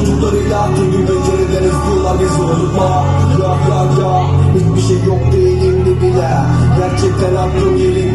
Umutlarıyla gibi beceriden istiyorlar bizi unutma Ya ya ya hiçbir şey yok değilim de bile. Gerçekten aklım yerinde.